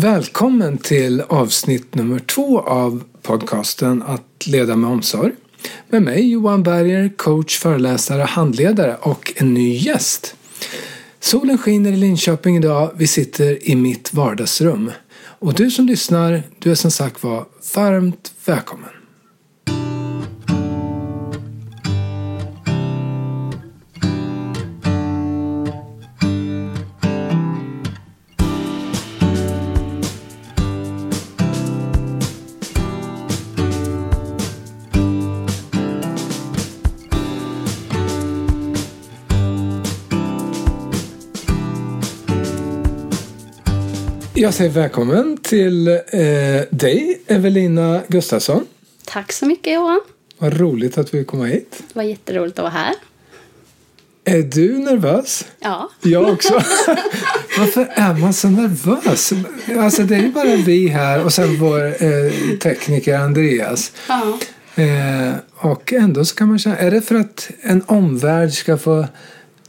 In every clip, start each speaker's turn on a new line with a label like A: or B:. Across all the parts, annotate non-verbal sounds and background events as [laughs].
A: Välkommen till avsnitt nummer två av podcasten Att leda med omsorg. Med mig Johan Berger, coach, föreläsare, handledare och en ny gäst. Solen skiner i Linköping idag. Vi sitter i mitt vardagsrum. Och du som lyssnar, du är som sagt var varmt välkommen. Jag säger välkommen till eh, dig, Evelina Gustafsson.
B: Tack så mycket Johan.
A: Vad roligt att vi kom hit.
B: Det var jätteroligt att vara här.
A: Är du nervös?
B: Ja.
A: Jag också. [laughs] Varför är man så nervös? Alltså det är ju bara vi här och sen vår eh, tekniker Andreas.
B: ja.
A: Eh, och ändå så kan man känna, är det för att en omvärld ska få,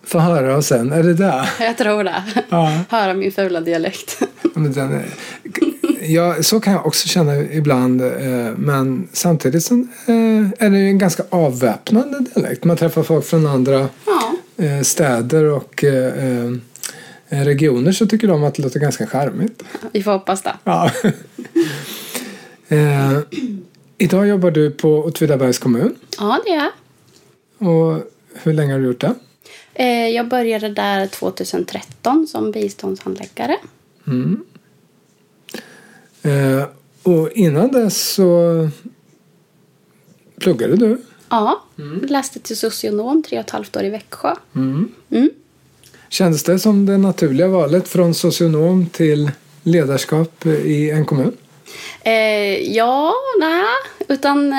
A: få höra oss sen? Är det där? [laughs]
B: Jag tror det.
A: Ja.
B: Höra min fula dialekt.
A: Men den är, ja, så kan jag också känna ibland. Eh, men samtidigt så, eh, är det ju en ganska avväpnande dialekt. Man träffar folk från andra
B: Ja.
A: eh, städer och regioner så tycker de att det låter ganska charmigt.
B: Vi får hoppas det.
A: Ja. [laughs] eh, idag jobbar du på Åtvidabergs kommun.
B: Ja, det är jag.
A: Och hur länge har du gjort det?
B: Eh, Jag började där 2013 som biståndshandläggare.
A: Eh, och innan dess så pluggade du.
B: Ja, läste till socionom tre och ett halvt år i Växjö. Mm.
A: Kändes det som det naturliga valet från socionom till ledarskap i en kommun?
B: Eh, ja, nej. Utan eh,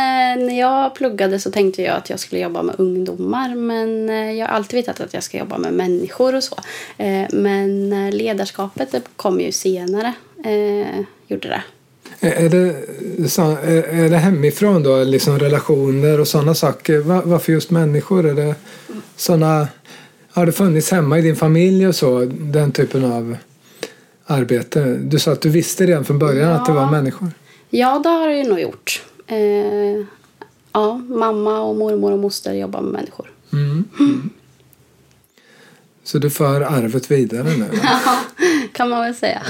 B: när jag pluggade så tänkte jag att jag skulle jobba med ungdomar. Men eh, jag har alltid vetat att jag ska jobba med människor och så. Eh, men eh, ledarskapet det kom ju senare. Eh, gjorde det.
A: Är det, så- är det hemifrån då, liksom relationer och sådana saker? Varför just människor? Är det såna, har det funnits hemma i din familj och så, den typen av arbete? Du sa att du visste redan från början att det var
B: Ja.
A: människor.
B: Ja, det har jag nog gjort. Eh, ja, mamma och mormor och moster jobbar med människor.
A: Mm. Mm. Så du för arvet vidare nu? va? [laughs]
B: kan man väl säga.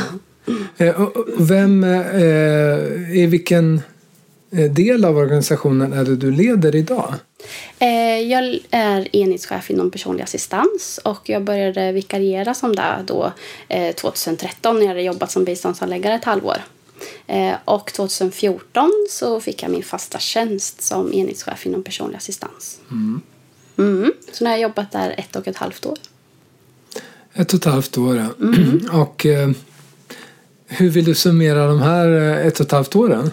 A: Eh, och- och Vem, eh, i vilken del av organisationen är det du leder idag?
B: Eh, jag är enhetschef inom personlig assistans och jag började vikariera som det då eh, 2013 när jag hade jobbat som biståndshandläggare ett halvår. Eh, och 2014 så fick jag min fasta tjänst som enhetschef inom personlig assistans. Mm. Så nu har jag jobbat där ett och ett halvt år.
A: Ett och ett halvt år, ja. [clears throat] Och eh, hur vill du summera de här eh, ett och ett halvt åren?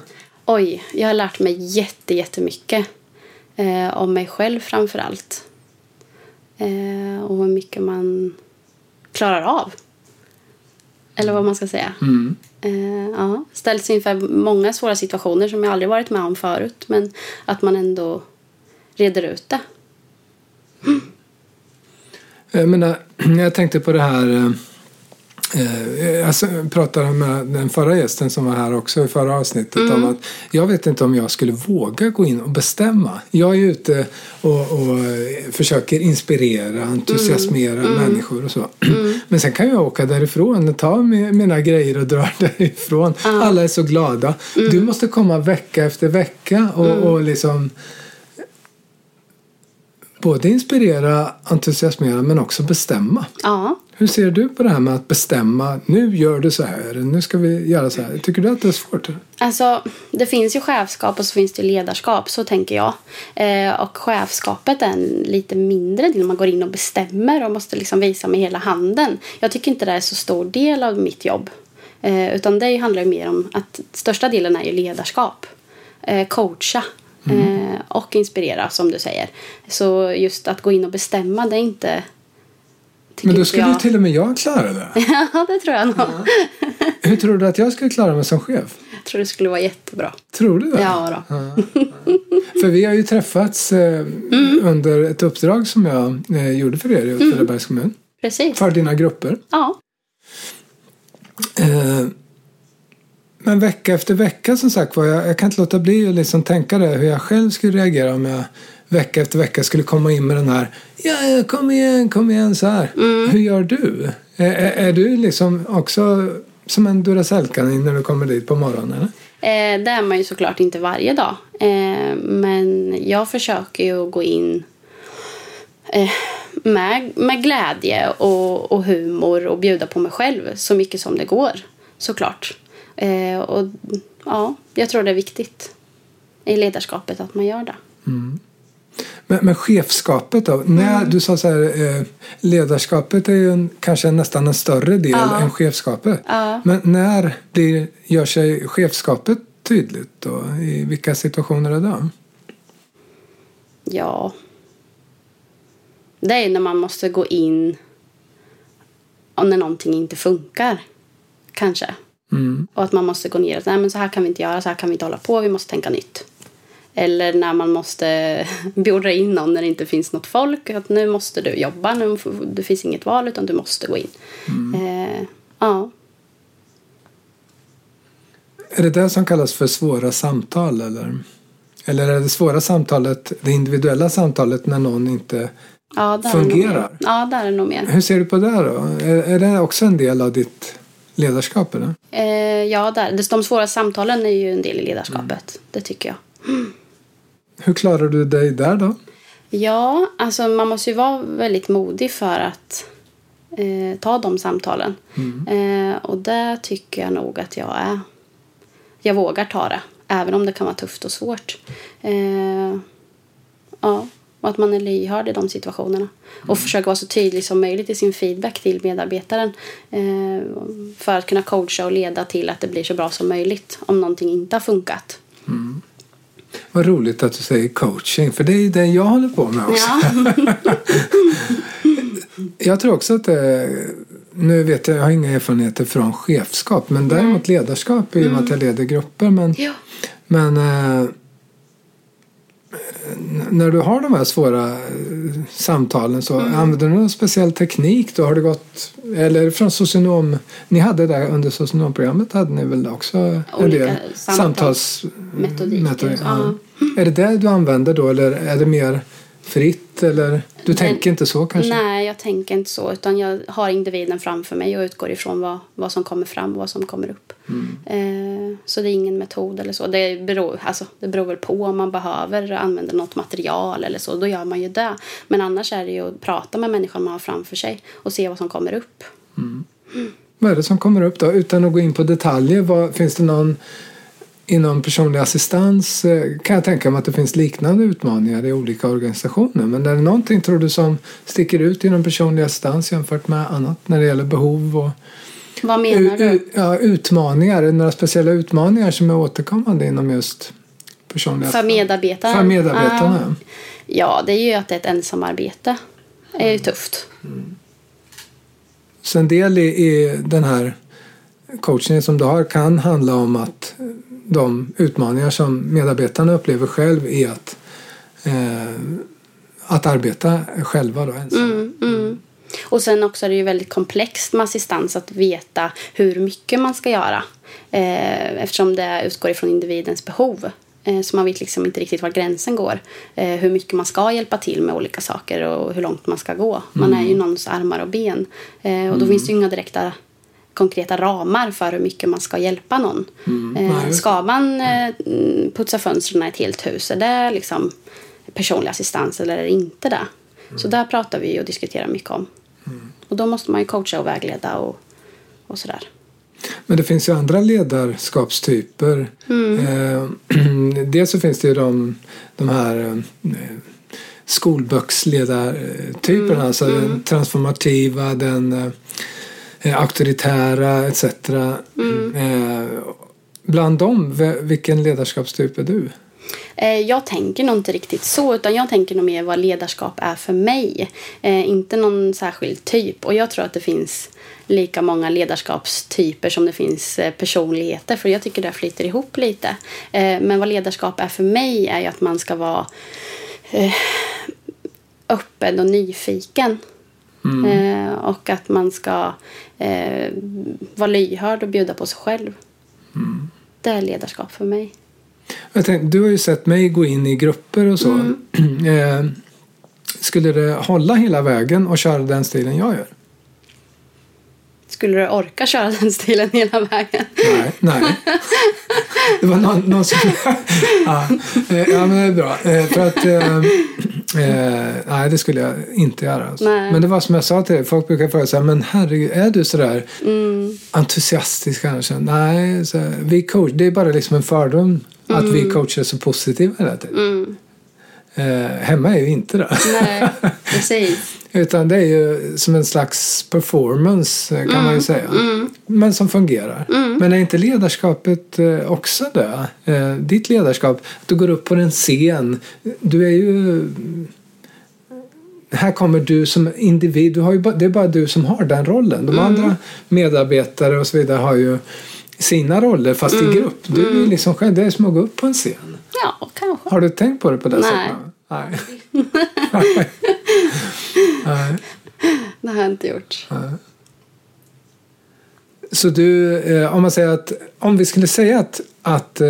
B: Oj, jag har lärt mig jätte, jättemycket. Eh, om mig själv framför allt. Eh, och hur mycket man klarar av. Eller vad man ska säga. Eh, ja, ställs inför många svåra situationer som jag aldrig varit med om förut. Men att man ändå reder ut det.
A: Jag, menar, [clears throat] jag tänkte på det här Eh, Jag s- pratade med den förra gästen som var här också i förra avsnittet om att jag vet inte om jag skulle våga gå in och bestämma. Jag är ute och, och eh, försöker inspirera, entusiasmera människor och så. [clears throat] Men sen kan jag åka därifrån och ta mi- mina grejer och dra [laughs] därifrån. Alla är så glada. Du måste komma vecka efter vecka och, och liksom både inspirera, entusiasmera men också bestämma.
B: Ja.
A: Hur ser du på det här med att bestämma? Nu gör du så här, nu ska vi göra så här. Tycker du att det är svårt?
B: Alltså, det finns ju chefskap och så finns det ledarskap, så tänker jag. Eh, och chefskapet är en lite mindre del. Man går in och bestämmer och måste liksom visa med hela handen. Jag tycker inte det är så stor del av mitt jobb. Eh, utan det handlar ju mer om att största delen är ju ledarskap. Eh, coacha. Eh, och inspirera, som du säger. Så just att gå in och bestämma, det är inte...
A: Men då skulle
B: jag.
A: ju till och med jag klara det. [laughs]
B: ja, det tror jag nog.
A: Hur tror du att jag skulle klara mig som chef?
B: Jag tror det skulle vara jättebra.
A: Tror du det?
B: Ja, då.
A: För vi har ju träffats eh, under ett uppdrag som jag eh, gjorde för er i Åtvidabergs kommun.
B: Precis.
A: För dina grupper.
B: Ja.
A: Men vecka efter vecka som sagt var, jag, jag kan inte låta bli att liksom tänka det hur jag själv skulle reagera om jag vecka efter vecka skulle komma in med den här ja, ja kom igen, kom igen så här.
B: Mm.
A: Hur gör du? Är, är, är du liksom också som en Duracell-kanin när du kommer dit på morgonen? Eller?
B: Eh, det är man ju såklart inte varje dag. Eh, men jag försöker ju att gå in eh, med, med glädje och, och humor och bjuda på mig själv så mycket som det går. Såklart. Eh, och ja, jag tror det är viktigt i ledarskapet att man gör det.
A: Men, men chefskapet då? När, du sa så här, eh, ledarskapet är ju en, kanske nästan en större del
B: Ja.
A: än chefskapet.
B: Ja.
A: Men när blir, gör sig chefskapet tydligt då? I vilka situationer är det?
B: Ja. Det är när man måste gå in och när någonting inte funkar. Kanske.
A: Mm.
B: Och att man måste gå ner och säga, men så här kan vi inte göra, så här kan vi inte hålla på, vi måste tänka nytt. Eller när man måste [laughs] beordra in någon när det inte finns något folk. Att nu måste du jobba, nu, det finns inget val utan du måste gå in. Eh, ja.
A: Är det det som kallas för svåra samtal? Eller, eller är det svåra samtalet det individuella samtalet när någon inte...
B: ja,
A: Fungerar?
B: Ja, där är det nog mer.
A: Hur ser du på det då? Är, är det också en del av ditt ledarskap? Eller?
B: Eh, ja, där. De svåra samtalen är ju en del i ledarskapet. Det tycker jag.
A: Hur klarar du dig där då?
B: Ja, alltså man måste ju vara väldigt modig för att eh, ta de samtalen. Eh, och där tycker jag nog att jag är. Jag vågar ta det, även om det kan vara tufft och svårt. Eh, ja, och att man är lyhörd i de situationerna. Och försöker vara så tydlig som möjligt i sin feedback till medarbetaren. Eh, för att kunna coacha och leda till att det blir så bra som möjligt om någonting inte har funkat.
A: Vad roligt att du säger coaching, för det är det jag håller på med också.
B: Ja. [laughs]
A: Jag tror också att det, nu vet jag, jag har inga erfarenheter från chefskap, men däremot ledarskap i och med att jag leder grupper. Men,
B: ja.
A: men eh, när du har de här svåra eh, samtalen så använder du någon speciell teknik då? Har det gått, eller från socionom, ni hade där under socionomprogrammet hade ni väl också
B: Olika
A: del
B: samtals- ja.
A: Är det det du använder då eller är det mer fritt eller du tänker inte så kanske?
B: Nej, jag tänker inte så. Utan jag har individen framför mig och utgår ifrån vad, vad som kommer fram och vad som kommer upp. Eh, så det är ingen metod eller så. Det beror, alltså, det beror väl på om man behöver använda något material eller så. Då gör man ju det. Men annars är det ju att prata med människan man har framför sig och se vad som kommer upp.
A: Vad är det som kommer upp då? Utan att gå in på detaljer, vad, finns det någon inom personlig assistans eh, kan jag tänka mig att det finns liknande utmaningar i olika organisationer. Men är det någonting tror du som sticker ut inom personlig assistans jämfört med annat när det gäller behov och
B: Vad menar du?
A: ja, utmaningar? Är det några speciella utmaningar som är återkommande inom just personlig
B: För
A: assistans?
B: medarbetarna?
A: För medarbetarna.
B: Ja. ja, det är ju att det är ett ensamarbete. Är ju tufft.
A: Så en del i, i den här coachningen som du har kan handla om att de utmaningar som medarbetarna upplever själv är att, eh, att arbeta själva då, ensam.
B: Mm, mm. Och sen också är det ju väldigt komplext med assistans att veta hur mycket man ska göra. Eh, eftersom det utgår ifrån individens behov. Eh, så man vet liksom inte riktigt var gränsen går. Eh, hur mycket man ska hjälpa till med olika saker och hur långt man ska gå. Man är ju någons armar och ben. Eh, och då finns det ju inga direkta konkreta ramar för hur mycket man ska hjälpa någon.
A: Nej,
B: Eh, ska man eh, putsa fönstren i ett helt hus? Är det liksom personlig assistans eller är det inte det? Så där pratar vi och diskuterar mycket om. Och då måste man ju coacha och vägleda och, och sådär.
A: Men det finns ju andra ledarskapstyper. Eh, [clears throat] dels så finns det ju de, de här eh, skolböcksledartyperna. Alltså den transformativa, den eh, auktoritära etc. Eh, bland dem, vilken ledarskapstyp är du?
B: Eh, Jag tänker nog inte riktigt så, utan jag tänker nog mer vad ledarskap är för mig. Eh, inte någon särskild typ. Och jag tror att det finns lika många ledarskapstyper som det finns eh, personligheter, för jag tycker det flyter ihop lite. Eh, men vad ledarskap är för mig är ju att man ska vara eh, öppen och nyfiken. Eh, och att man ska eh, vara lyhörd och bjuda på sig själv. Det är ledarskap för mig.
A: Tänkte, du har ju sett mig gå in i grupper och så.
B: Mm. [clears throat]
A: Eh, skulle det hålla hela vägen och köra den stilen jag gör?
B: Skulle du orka köra den stilen hela vägen?
A: Nej, nej. Det var någon, någon som... [laughs] ja, eh, ja, men det är bra. Eh, För att... eh, nej, det skulle jag inte göra. Alltså. Men det var som jag sa till dig, folk brukar fråga så här, men herregud, är du sådär
B: Mm.
A: entusiastisk kanske? Nej, så här, vi coach, det är bara liksom en fördom att vi coacher är så positiva hela tiden.
B: Mm.
A: Eh, hemma är ju inte det.
B: Nej, [laughs] precis.
A: Utan det är ju som en slags performance eh, kan man ju säga. Men som fungerar. Men är inte ledarskapet eh, också det? Eh, ditt ledarskap, att du går upp på en scen. Du är ju... Här kommer du som individ. Du har ju det är bara du som har den rollen. De andra medarbetare och så vidare har ju sina roller fast i grupp. Du är liksom själv. Det är som att gå upp på en scen.
B: Ja, kanske.
A: Har du tänkt på det på det
B: Nej.
A: sättet? Nej. [laughs] Nej.
B: Det har jag inte gjort.
A: Så du, eh, om man säger att om vi skulle säga att, att eh,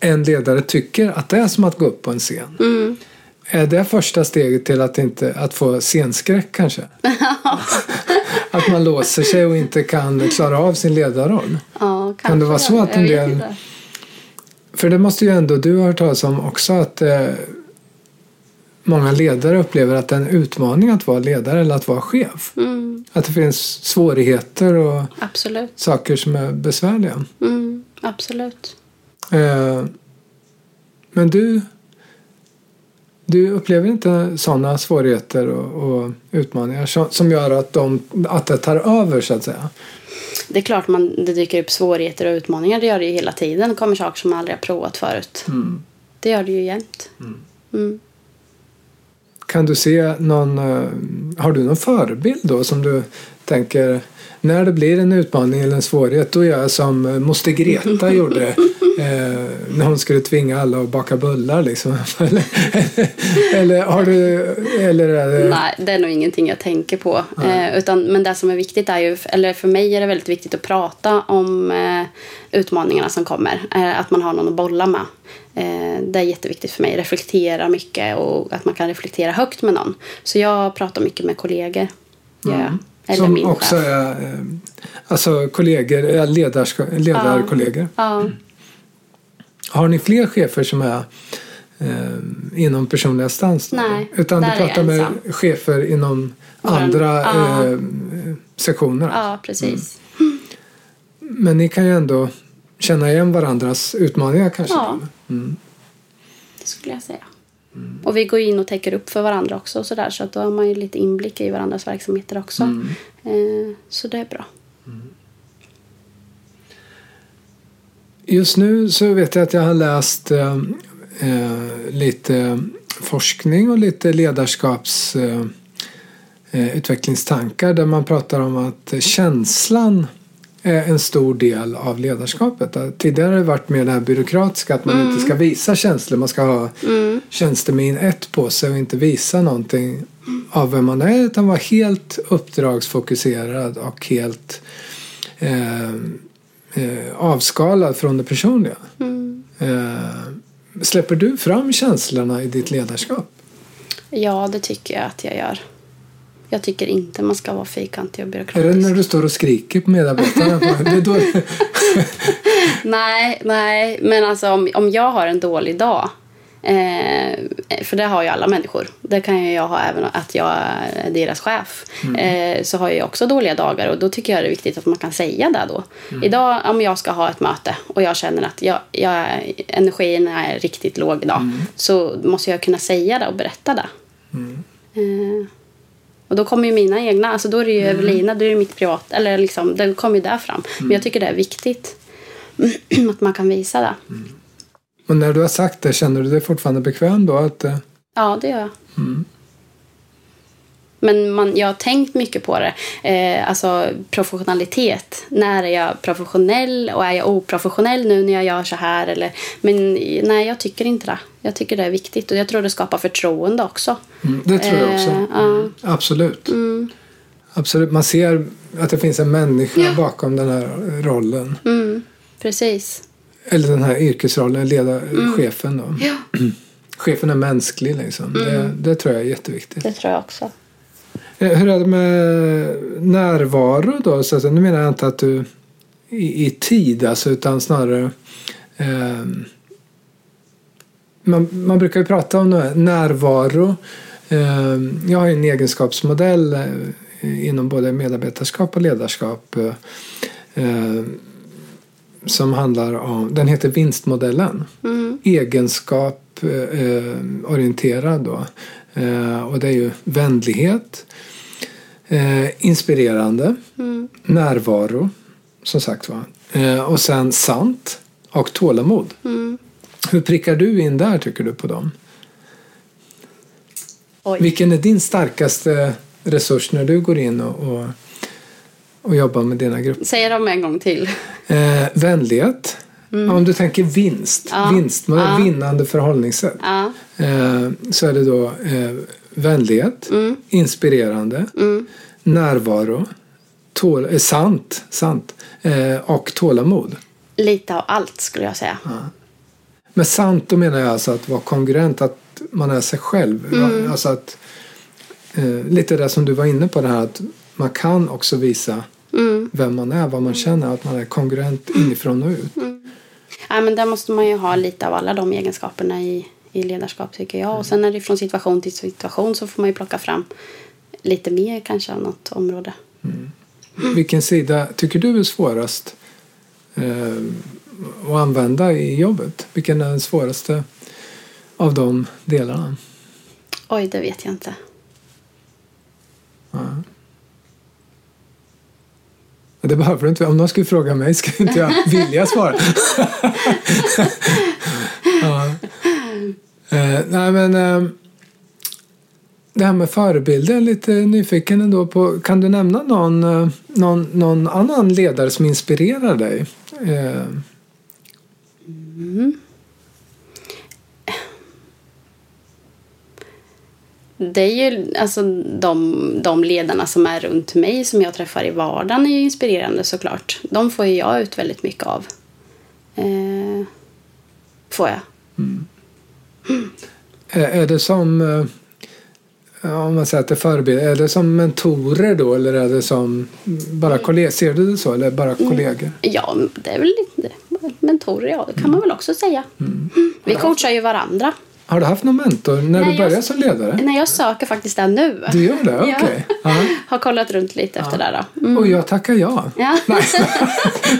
A: en ledare tycker att det är som att gå upp på en scen.
B: Mm.
A: Är det första steget till att, inte, att få scenskräck kanske? [laughs] att man låser sig och inte kan klara av sin ledarroll?
B: Ja.
A: Kan det vara så att en del-. För det måste ju ändå du ha hört talas om också att eh, många ledare upplever att det är en utmaning att vara ledare eller att vara chef.
B: Mm,
A: Att det finns svårigheter och
B: absolut.
A: saker som är besvärliga.
B: Mm, absolut.
A: Eh, men du, du upplever inte sådana svårigheter och, och utmaningar som, gör att, de, att det tar över så att säga?
B: Det är klart man, det dyker upp svårigheter och utmaningar. Det gör det ju hela tiden. Det kommer saker som man aldrig har provat förut. Det gör det ju jämt. Mm.
A: Kan du se någon, eh, har du någon förebild då som du tänker när det blir en utmaning eller en svårighet då gör jag som eh, moster Greta gjorde [laughs] eh, när hon skulle tvinga alla att baka bullar liksom. [laughs] eller, eller har du, eller det,
B: Nej, det är nog ingenting jag tänker på. Eh, utan, men det som är viktigt är ju, eller för mig är det väldigt viktigt att prata om eh, utmaningarna som kommer. Eh, att man har någon att bolla med. Eh, det är jätteviktigt för mig. Reflektera mycket och att man kan reflektera högt med någon. Så jag pratar mycket med kollegor. Jag. Eller
A: som
B: min
A: också
B: chef.
A: är eh, alltså kollegor, eh, ledarsk- ledarkollegor.
B: Ja.
A: Har ni fler chefer som är eh, inom personlig assistans?
B: Nej,
A: Utan du pratar med
B: ensam.
A: chefer inom
B: Våran-
A: andra
B: ja.
A: eh, sektioner?
B: ja, precis.
A: Men ni kan ju ändå känna igen varandras utmaningar kanske?
B: Ja.
A: Mm.
B: Det skulle jag säga. Och vi går in och täcker upp för varandra också. och Så, där, så att då har man ju lite inblick i varandras verksamheter också. Eh, så det är bra.
A: Just nu så vet jag att jag har läst eh, eh, lite forskning och lite ledarskaps eh, eh, utvecklingstankar där man pratar om att känslan en stor del av ledarskapet. Tidigare har det varit mer det här byråkratiska att man inte ska visa känslor. Man ska ha tjänstemin ett på sig och inte visa någonting av vem man är utan vara helt uppdragsfokuserad och helt eh, eh, avskalad från det personliga.
B: Mm.
A: Eh, släpper du fram känslorna i ditt ledarskap?
B: Ja, det tycker jag att jag gör. Jag tycker inte man ska vara fyrkantig och
A: Är det
B: byråkratisk.
A: när du står och skriker på medarbetarna? [laughs] det är då, [laughs]
B: Nej, nej. Men alltså om, om jag har en dålig dag. Eh, för det har ju alla människor. Det kan ju jag ha även att jag är deras chef. Eh, så har jag också dåliga dagar och då tycker jag det är viktigt att man kan säga det då. Idag om jag ska ha ett möte och jag känner att jag, jag, energin är riktigt låg idag. Så måste jag kunna säga det och berätta det. Eh, och då kommer ju mina egna, alltså då är det ju Evelina, då är det mitt privat, eller liksom, det kommer ju där fram. Men jag tycker det är viktigt [clears throat] att man kan visa det.
A: och när du har sagt det, känner du dig fortfarande bekväm då? Att, eh,
B: Ja, det gör jag. Men man, jag har tänkt mycket på det. Eh, alltså professionalitet. När är jag professionell och är jag oprofessionell nu när jag gör så här? Eller, men nej, jag tycker inte det. Jag tycker det är viktigt och jag tror det skapar förtroende också.
A: mm, det tror jag också.
B: Eh, ja.
A: Absolut.
B: Mm.
A: Absolut. Man ser att det finns en människa bakom den här rollen.
B: Mm, precis.
A: eller den här yrkesrollen, leda chefen då.
B: Ja, [clears throat]
A: Chefen är mänsklig liksom. Det, det tror jag är jätteviktigt.
B: det tror jag också.
A: Eh, Hur är det med närvaro då? Så att, nu menar jag inte att du i, i tid alltså, utan snarare ehm, man, man brukar ju prata om närvaro. Ehm, jag har ju en egenskapsmodell eh, inom både medarbetarskap och ledarskap eh, eh, som handlar om, den heter vinstmodellen.
B: Mm.
A: Egenskap eh, eh, orienterad då. Eh, och det är ju vänlighet, eh, inspirerande,
B: Mm.
A: närvaro, som sagt var. Eh, och sen sant och tålamod.
B: Mm.
A: Hur prickar du in där tycker du på dem?
B: Oj.
A: Vilken är din starkaste resurs när du går in och, och, och jobbar med dina grupper?
B: Säg dem en gång till.
A: Eh, vänlighet. Om du tänker vinst,
B: Mm. Ja.
A: vinst med
B: Ja.
A: vinnande förhållningssätt.
B: Ja.
A: Eh, så är det då eh, vänlighet,
B: Mm.
A: inspirerande,
B: Mm.
A: närvaro, tål, eh, sant, sant eh, och tålamod.
B: Lite av allt skulle jag säga.
A: Med sant då menar jag alltså att vara kongruent, att man är sig själv.
B: Mm.
A: Alltså att, eh, lite det som du var inne på det här att man kan också visa
B: Mm.
A: vem man är, vad man känner, att man är kongruent inifrån och ut.
B: Ja, men där måste man ju ha lite av alla de egenskaperna i, i ledarskap tycker jag. Och sen är det från situation till situation så får man ju plocka fram lite mer kanske av något område.
A: Vilken sida tycker du är svårast eh, att använda i jobbet? Vilken är den svåraste av de delarna?
B: Oj, det vet jag inte.
A: Det behöver du inte. Om någon skulle fråga mig skulle inte jag vilja svara. [laughs] ja. eh, nej men eh, det här med förebilder, lite nyfiken ändå på. Kan du nämna någon, eh, någon, någon annan ledare som inspirerar dig? Eh,
B: Det är ju alltså de, de ledarna som är runt mig som jag träffar i vardagen är ju inspirerande såklart. De får ju jag ut väldigt mycket av. Eh, får jag.
A: är, är det som eh, om man säger att det förebilder, är det som mentorer då eller är det som bara kollegor? Ser du det så eller bara kollegor?
B: Ja, det är väl lite mentorer, ja. Det kan man väl också säga. Mm. Vi coachar ju varandra.
A: Har du haft någon mentor när
B: Nej,
A: du började
B: jag-
A: som ledare?
B: Nej, jag söker faktiskt den nu.
A: Du gör det?
B: Ja.
A: Okej. Ja. [laughs]
B: Har kollat runt lite efter det då. Mm.
A: Och jag tackar ja.
B: Ja. [laughs]
A: Nej,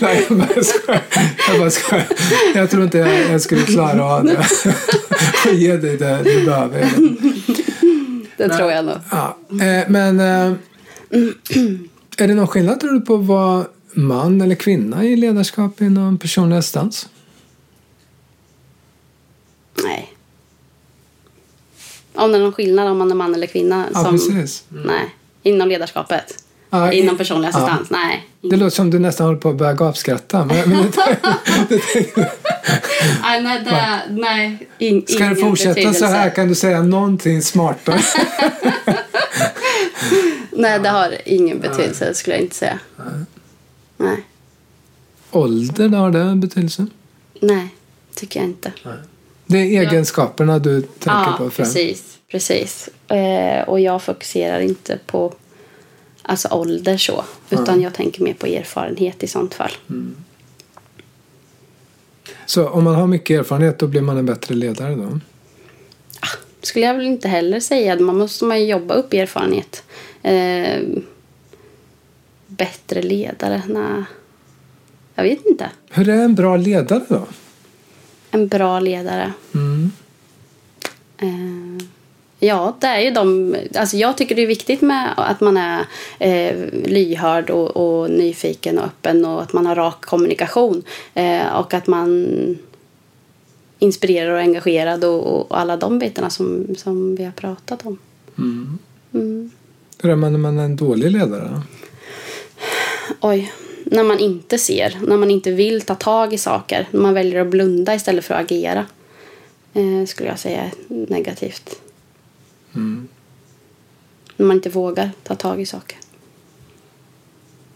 A: Nej jag bara skojar. Jag, bara skojar. jag tror inte jag, jag skulle klara av det. [laughs] Och ge dig det du behöver.
B: Det tror jag nog.
A: Ja. Eh, men eh, [clears throat] är det någon skillnad tror du på att vara man eller kvinna i ledarskap inom personlig assistans?
B: Nej. Om det är någon skillnad om man är man eller kvinna.
A: Ja,
B: som,
A: precis.
B: Nej. Inom ledarskapet.
A: Ja, i-
B: Inom personlig
A: ja.
B: assistans. Nej.
A: Det låter som du nästan håller på att börja gapskratta. Men, men [laughs] [laughs]
B: Nej, nej, det, nej in,
A: ska du fortsätta så
B: betydelse.
A: här kan du säga någonting smartare. [laughs]
B: Nej, det har ingen betydelse skulle jag inte säga. Nej.
A: Ålder, har det betydelse?
B: Nej, tycker jag inte.
A: Det är egenskaperna du tänker
B: Ja,
A: på främst?
B: precis. precis. Eh, och jag fokuserar inte på alltså ålder så. Utan jag tänker mer på erfarenhet i sånt fall.
A: Så om man har mycket erfarenhet då blir man en bättre ledare då?
B: skulle jag väl inte heller säga. Man måste man jobba upp erfarenhet. Eh, bättre ledare? Nej. Jag vet inte.
A: Hur är en bra ledare då?
B: En bra ledare?
A: Mm.
B: Eh, ja, det är ju de... Alltså jag tycker det är viktigt med att man är eh, lyhörd och, och nyfiken och öppen och att man har rak kommunikation. Eh, och att man inspirerar och engagerad och, och alla de bitarna som, som vi har pratat om.
A: Mm.
B: Mm.
A: Hur är man när man är en dålig ledare?
B: Oj. När man inte ser, när man inte vill ta tag i saker. När man väljer att blunda istället för att agera. Eh, skulle jag säga är negativt.
A: Mm.
B: När man inte vågar ta tag i saker.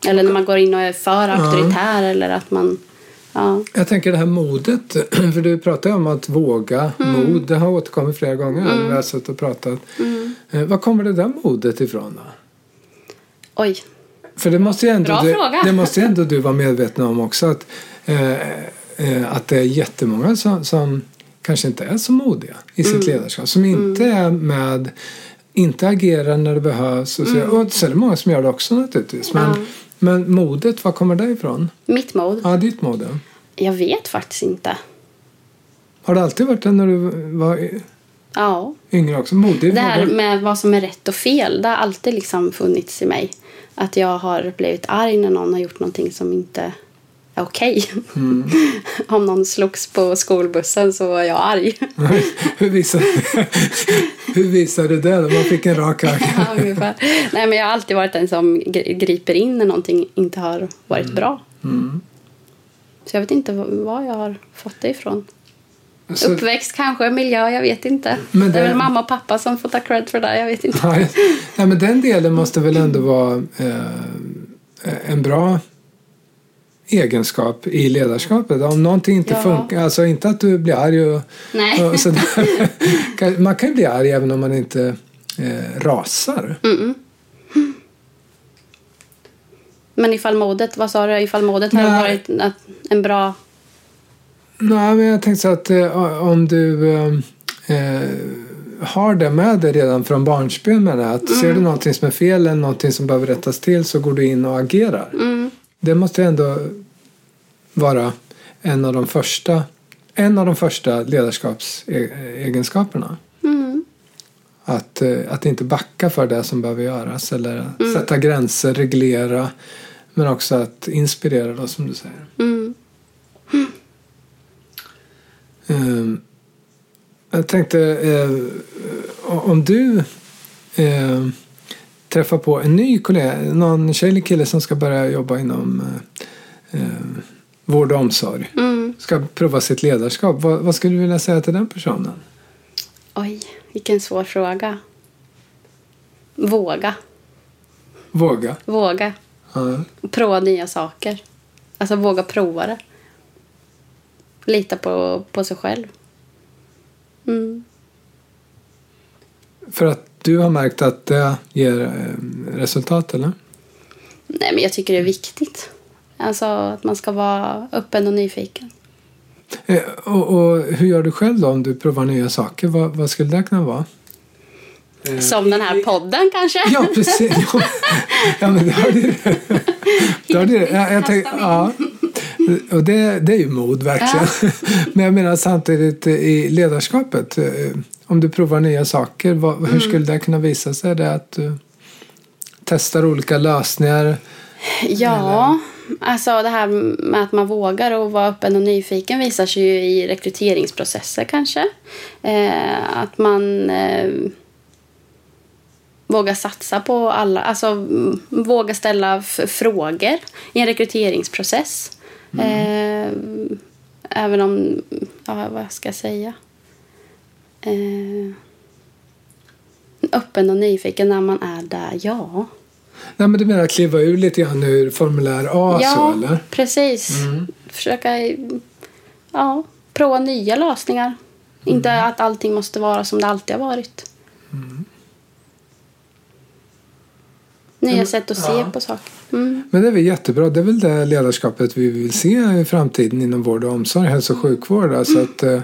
B: Eller när man går in och är för auktoritär eller att man Ja.
A: Jag tänker det här modet, [clears throat] för du pratar om att våga,
B: Mm.
A: mod, det har återkommit flera gånger när vi har suttit och pratat.
B: Mm.
A: Eh, Var kommer det där modet ifrån då?
B: Oj.
A: För det måste ju ändå,
B: Bra
A: du,
B: fråga.
A: det måste ändå du vara medveten om också att, eh, eh, att det är jättemånga som, som kanske inte är så modiga i
B: Mm.
A: sitt ledarskap. Som inte är med, inte agerar när det behövs. Och så, och så är det många som gör det också naturligtvis. Men,
B: Mm. Ja.
A: men modet, var kommer det ifrån?
B: Mitt mod?
A: Ja, ditt mod. ja.
B: Jag vet faktiskt inte.
A: Har det alltid varit det när du var
B: Ja.
A: yngre också? Modig?
B: Det här med vad som är rätt och fel, det har alltid liksom funnits i mig. Att jag har blivit arg när någon har gjort någonting som inte är okej.
A: Mm. [laughs]
B: Om någon slogs på skolbussen så var jag arg. [laughs]
A: hur, visade, [laughs] hur visade du det? då? Man fick en rak arm.
B: Ja. Nej, men jag har alltid varit den som gri- griper in när någonting inte har varit bra.
A: Mm.
B: Så jag vet inte var jag har fått det ifrån.
A: Så,
B: Uppväxt kanske, miljö, jag vet inte.
A: Men
B: det... är väl mamma och pappa som får ta cred för det, jag vet inte.
A: Nej, nej, men den delen måste väl ändå vara eh, en bra egenskap i ledarskapet. Om någonting inte
B: Ja.
A: funkar, alltså inte att du blir arg och, och sådär. [laughs] Man kan ju bli arg även om man inte eh, rasar.
B: Mm-mm. Men ifall modet, vad sa du? Ifall modet har
A: Nej.
B: varit en- en bra...
A: Nej, men jag tänkte så att eh, om du eh, eh, har det med dig redan från barnsben med det, att ser du någonting som är fel eller någonting som behöver rättas till så går du in och agerar.
B: Mm.
A: Det måste ändå vara en av de första, en av de första ledarskapsegenskaperna.
B: Mm.
A: Att, eh, att inte backa för det som behöver göras eller
B: Mm.
A: sätta gränser, reglera men också att inspirera då som du säger.
B: Mm.
A: Ehm, jag tänkte eh, om du eh, träffar på en ny kollega, någon tjej eller kille som ska börja jobba inom eh, eh, vård och omsorg.
B: Mm.
A: Ska prova sitt ledarskap. Vad, vad skulle du vilja säga till den personen?
B: Oj, vilken svår fråga. Våga.
A: Våga.
B: Våga.
A: Ja.
B: Prova nya saker. Alltså våga prova det. Lita på, på sig själv. Mm.
A: För att du har märkt att det ger eh, resultat eller?
B: Nej, men jag tycker det är viktigt. Alltså att man ska vara öppen och nyfiken.
A: Eh, och, och hur gör du själv då om du provar nya saker? Vad, vad skulle det kunna vara?
B: Som den här podden kanske?
A: Ja, precis. Ja, men det har du [laughs] det har du det. Jag, jag tänk, ja. Och det, det är ju mod verkligen. [laughs] Men jag menar samtidigt i ledarskapet. eh, Om du provar nya saker, vad, hur skulle det kunna visa sig? Det att du testar olika lösningar?
B: Ja, alltså det här med att man vågar och vara öppen och nyfiken visar sig ju i rekryteringsprocesser kanske. Eh, att man eh, vågar satsa på alla, alltså mm, våga ställa frågor i en rekryteringsprocess. Eh, även om, ja vad ska jag säga? Eh, öppen och nyfiken när man är där, ja.
A: Nej, men du menar kliva ur lite grann ur formulär A
B: ja,
A: så eller?
B: precis. Försöka ja, prova nya lösningar. Inte att allting måste vara som det alltid har varit. Nya sätt att se
A: ja.
B: på saker. Mm.
A: Men det är väl jättebra. Det är väl det ledarskapet vi vill se i framtiden inom vård och omsorg, hälso och sjukvård. Alltså att, eh,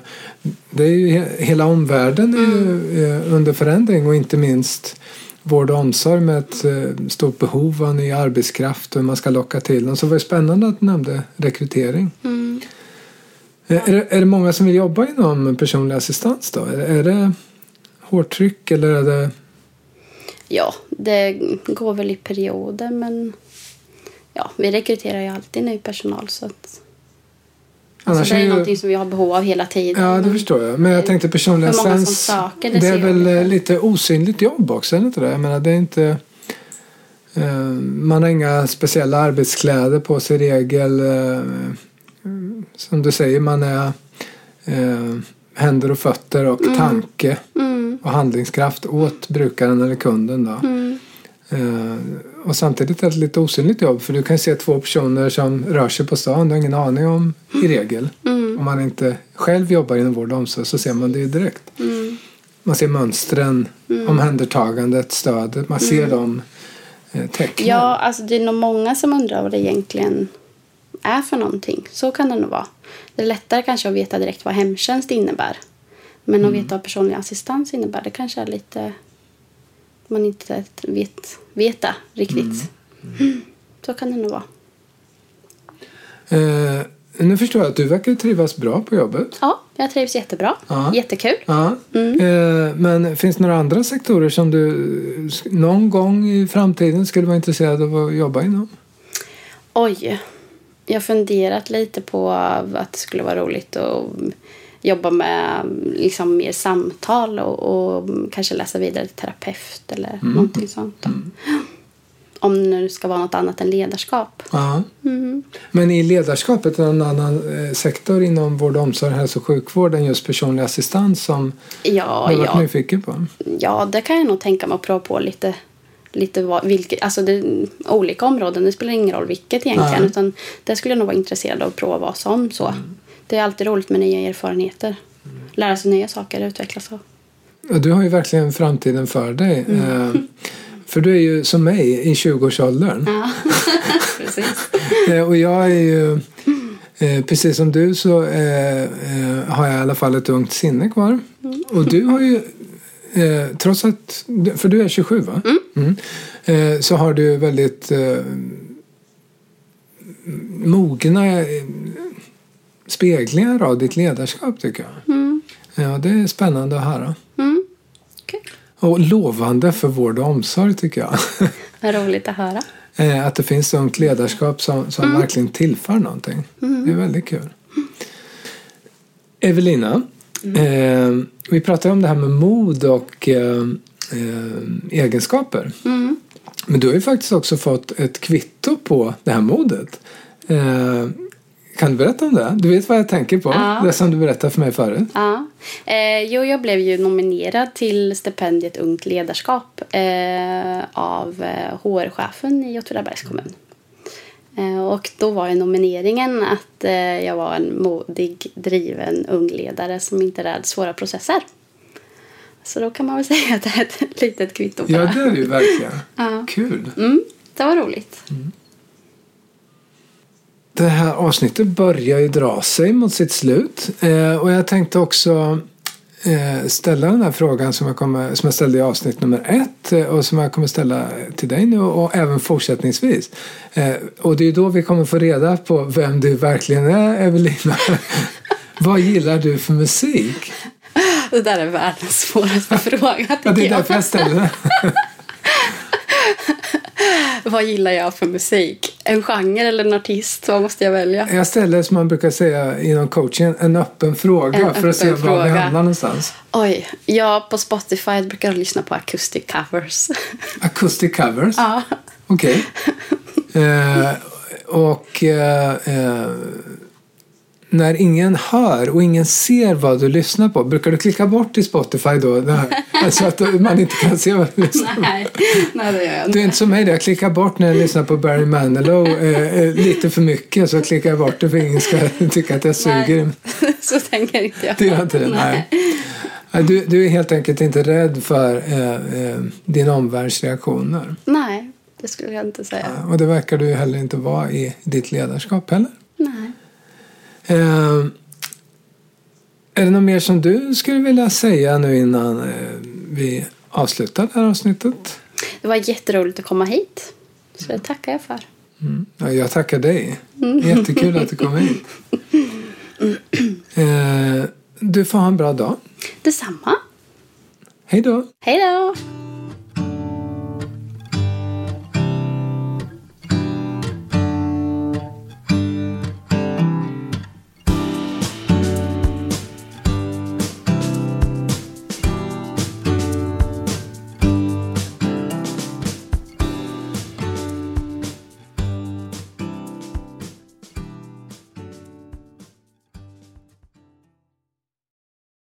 A: det är ju, he- hela omvärlden är ju eh, under förändring och inte minst vård och omsorg med ett eh, stort behov av ny arbetskraft och hur man ska locka till dem. Så det var spännande att du nämnde rekrytering.
B: Mm.
A: Är, det, är det många som vill jobba inom personlig assistans då? Är, är det hårt tryck eller är det
B: Ja, det går väl i perioder men ja, vi rekryterar ju alltid ny personal så att
A: Annars
B: alltså, det är,
A: ju-
B: någonting som vi har behov av hela tiden.
A: Ja, det förstår jag. Men jag tänkte personlig assistans.
B: söker, det
A: det är väl
B: lite.
A: eh, lite osynligt jobb också, är det inte det? Jag menar, det är inte... eh, man har inga speciella arbetskläder på sig i regel. eh, som du säger, man är händer och fötter och tanke
B: Mm,
A: och handlingskraft åt brukaren eller kunden. Då.
B: mm,
A: Uh, och samtidigt är det ett lite osynligt jobb för du kan se två personer som rör sig på stan. Du har ingen aning om i regel.
B: Mm.
A: Om man inte själv jobbar inom vård och omsorg så ser man det direkt.
B: Mm.
A: Man ser mönstren, omhändertagandet, stödet. Man ser de eh, tecknen.
B: Ja, alltså det är nog många som undrar vad det egentligen är för någonting. Så kan det nog vara. Det är lättare kanske att veta direkt vad hemtjänst innebär. Men att veta vad personlig assistans innebär, det kanske är lite... Man inte vet, vet det riktigt. Så kan det nog vara.
A: Eh, nu förstår jag att du verkar trivas bra på jobbet.
B: Ja, jag trivs jättebra.
A: Ja.
B: Jättekul.
A: Ja. Eh, men finns det några andra sektorer som du någon gång i framtiden skulle vara intresserad av att jobba inom?
B: Oj. Jag har funderat lite på att det skulle vara roligt att jobba med liksom mer samtal och, och kanske läsa vidare till terapeut eller någonting sånt. Då. Om det nu ska vara något annat än ledarskap. Mm.
A: Men i ledarskapet, är det en annan eh, sektor inom vård och omsorg, hälso och sjukvård än just personlig assistans som
B: Ja,
A: du har varit
B: ja,
A: nyfiken på?
B: ja, det kan jag nog tänka mig att prova på lite. Lite vad, vilket, alltså det, olika områden, det spelar ingen roll vilket egentligen.
A: Nej.
B: Utan det skulle jag nog vara intresserad av att prova vad som så. Det är alltid roligt med nya erfarenheter. Lära sig nya saker, utvecklas. Och.
A: Och du har ju verkligen framtiden för dig. Eh, för du är ju som mig i 20-årsåldern.
B: Ja, [laughs] precis.
A: Eh, och jag är ju, eh, precis som du så har jag i alla fall ett ungt sinne kvar. Och du har ju, eh, trots att, för du är 27 va? Mm. Eh, så har du väldigt eh, mogna speglingar av ditt ledarskap tycker jag.
B: Mm.
A: Ja, det är spännande att höra.
B: Mm. Kul.
A: Och lovande för vård och omsorg tycker jag. [laughs]
B: Vad roligt att höra.
A: Eh, Att det finns ungt ledarskap som, som verkligen tillför någonting. Det är väldigt kul. Evelina, eh, vi pratade om det här med mod och eh, eh, egenskaper.
B: Mm.
A: Men du har ju faktiskt också fått ett kvitto på det här modet. Eh, kan du berätta om det? Du vet vad jag tänker på?
B: Ja.
A: Det som du berättade för mig förut.
B: Ja. Eh, jo, jag blev ju nominerad till stipendiet Ungt ledarskap eh, av eh, HR-chefen i Åtvidabergs kommun. Eh, och då var ju nomineringen att eh, jag var en modig, driven ung ledare som inte rädd svåra processer. Så då kan man väl [laughs] säga att det är ett litet kvitto på
A: Ja,
B: det.
A: det är det ju verkligen.
B: Ja.
A: Kul.
B: Mm, det var roligt.
A: Det här avsnittet börjar ju dra sig mot sitt slut. Eh, och jag tänkte också eh, ställa den här frågan som jag, kommer, som jag ställde i avsnitt nummer ett eh, och som jag kommer ställa till dig nu och även fortsättningsvis. Eh, och det är då vi kommer få reda på vem du verkligen är, Evelina. [laughs] Vad gillar du för musik?
B: Det där är världens svåraste [laughs] fråga
A: Ja, det är
B: jag.
A: därför jag ställer den. [laughs]
B: Vad gillar jag för musik? En genre eller en artist? Vad måste jag välja?
A: Jag ställer som man brukar säga inom coaching en öppen fråga
B: En
A: för att se
B: öppen
A: var vi
B: fråga.
A: hamnar någonstans.
B: Oj, jag på Spotify brukar lyssna på acoustic covers. [laughs]
A: Acoustic covers.
B: ja.
A: Okej. [laughs] Eh, och eh, eh, när ingen hör och ingen ser vad du lyssnar på, brukar du klicka bort i Spotify då? [laughs] Så att man inte kan se vad du lyssnar på?
B: Nej, nej, det gör jag
A: Du
B: inte.
A: är inte som mig, jag klickar bort när jag lyssnar på Barry Manilow eh, eh, lite för mycket så klickar jag bort det för ingen ska [laughs] tycka att jag suger.
B: Nej, [laughs] så tänker inte jag.
A: Du gör inte det? Nej. Nej, Du, du är helt enkelt inte rädd för eh, eh, din omvärlds reaktioner.
B: Nej, det skulle jag inte säga.
A: Och det verkar du heller inte vara i ditt ledarskap heller. Eh, är det något mer som du skulle vilja säga nu innan eh, vi avslutar det här avsnittet?
B: Det var jätteroligt att komma hit. Så det tackar jag för.
A: Mm. Ja, jag tackar dig. Jättekul att du kom hit. [laughs] Eh, du får ha en bra dag.
B: Detsamma.
A: Hej då!
B: Hej då!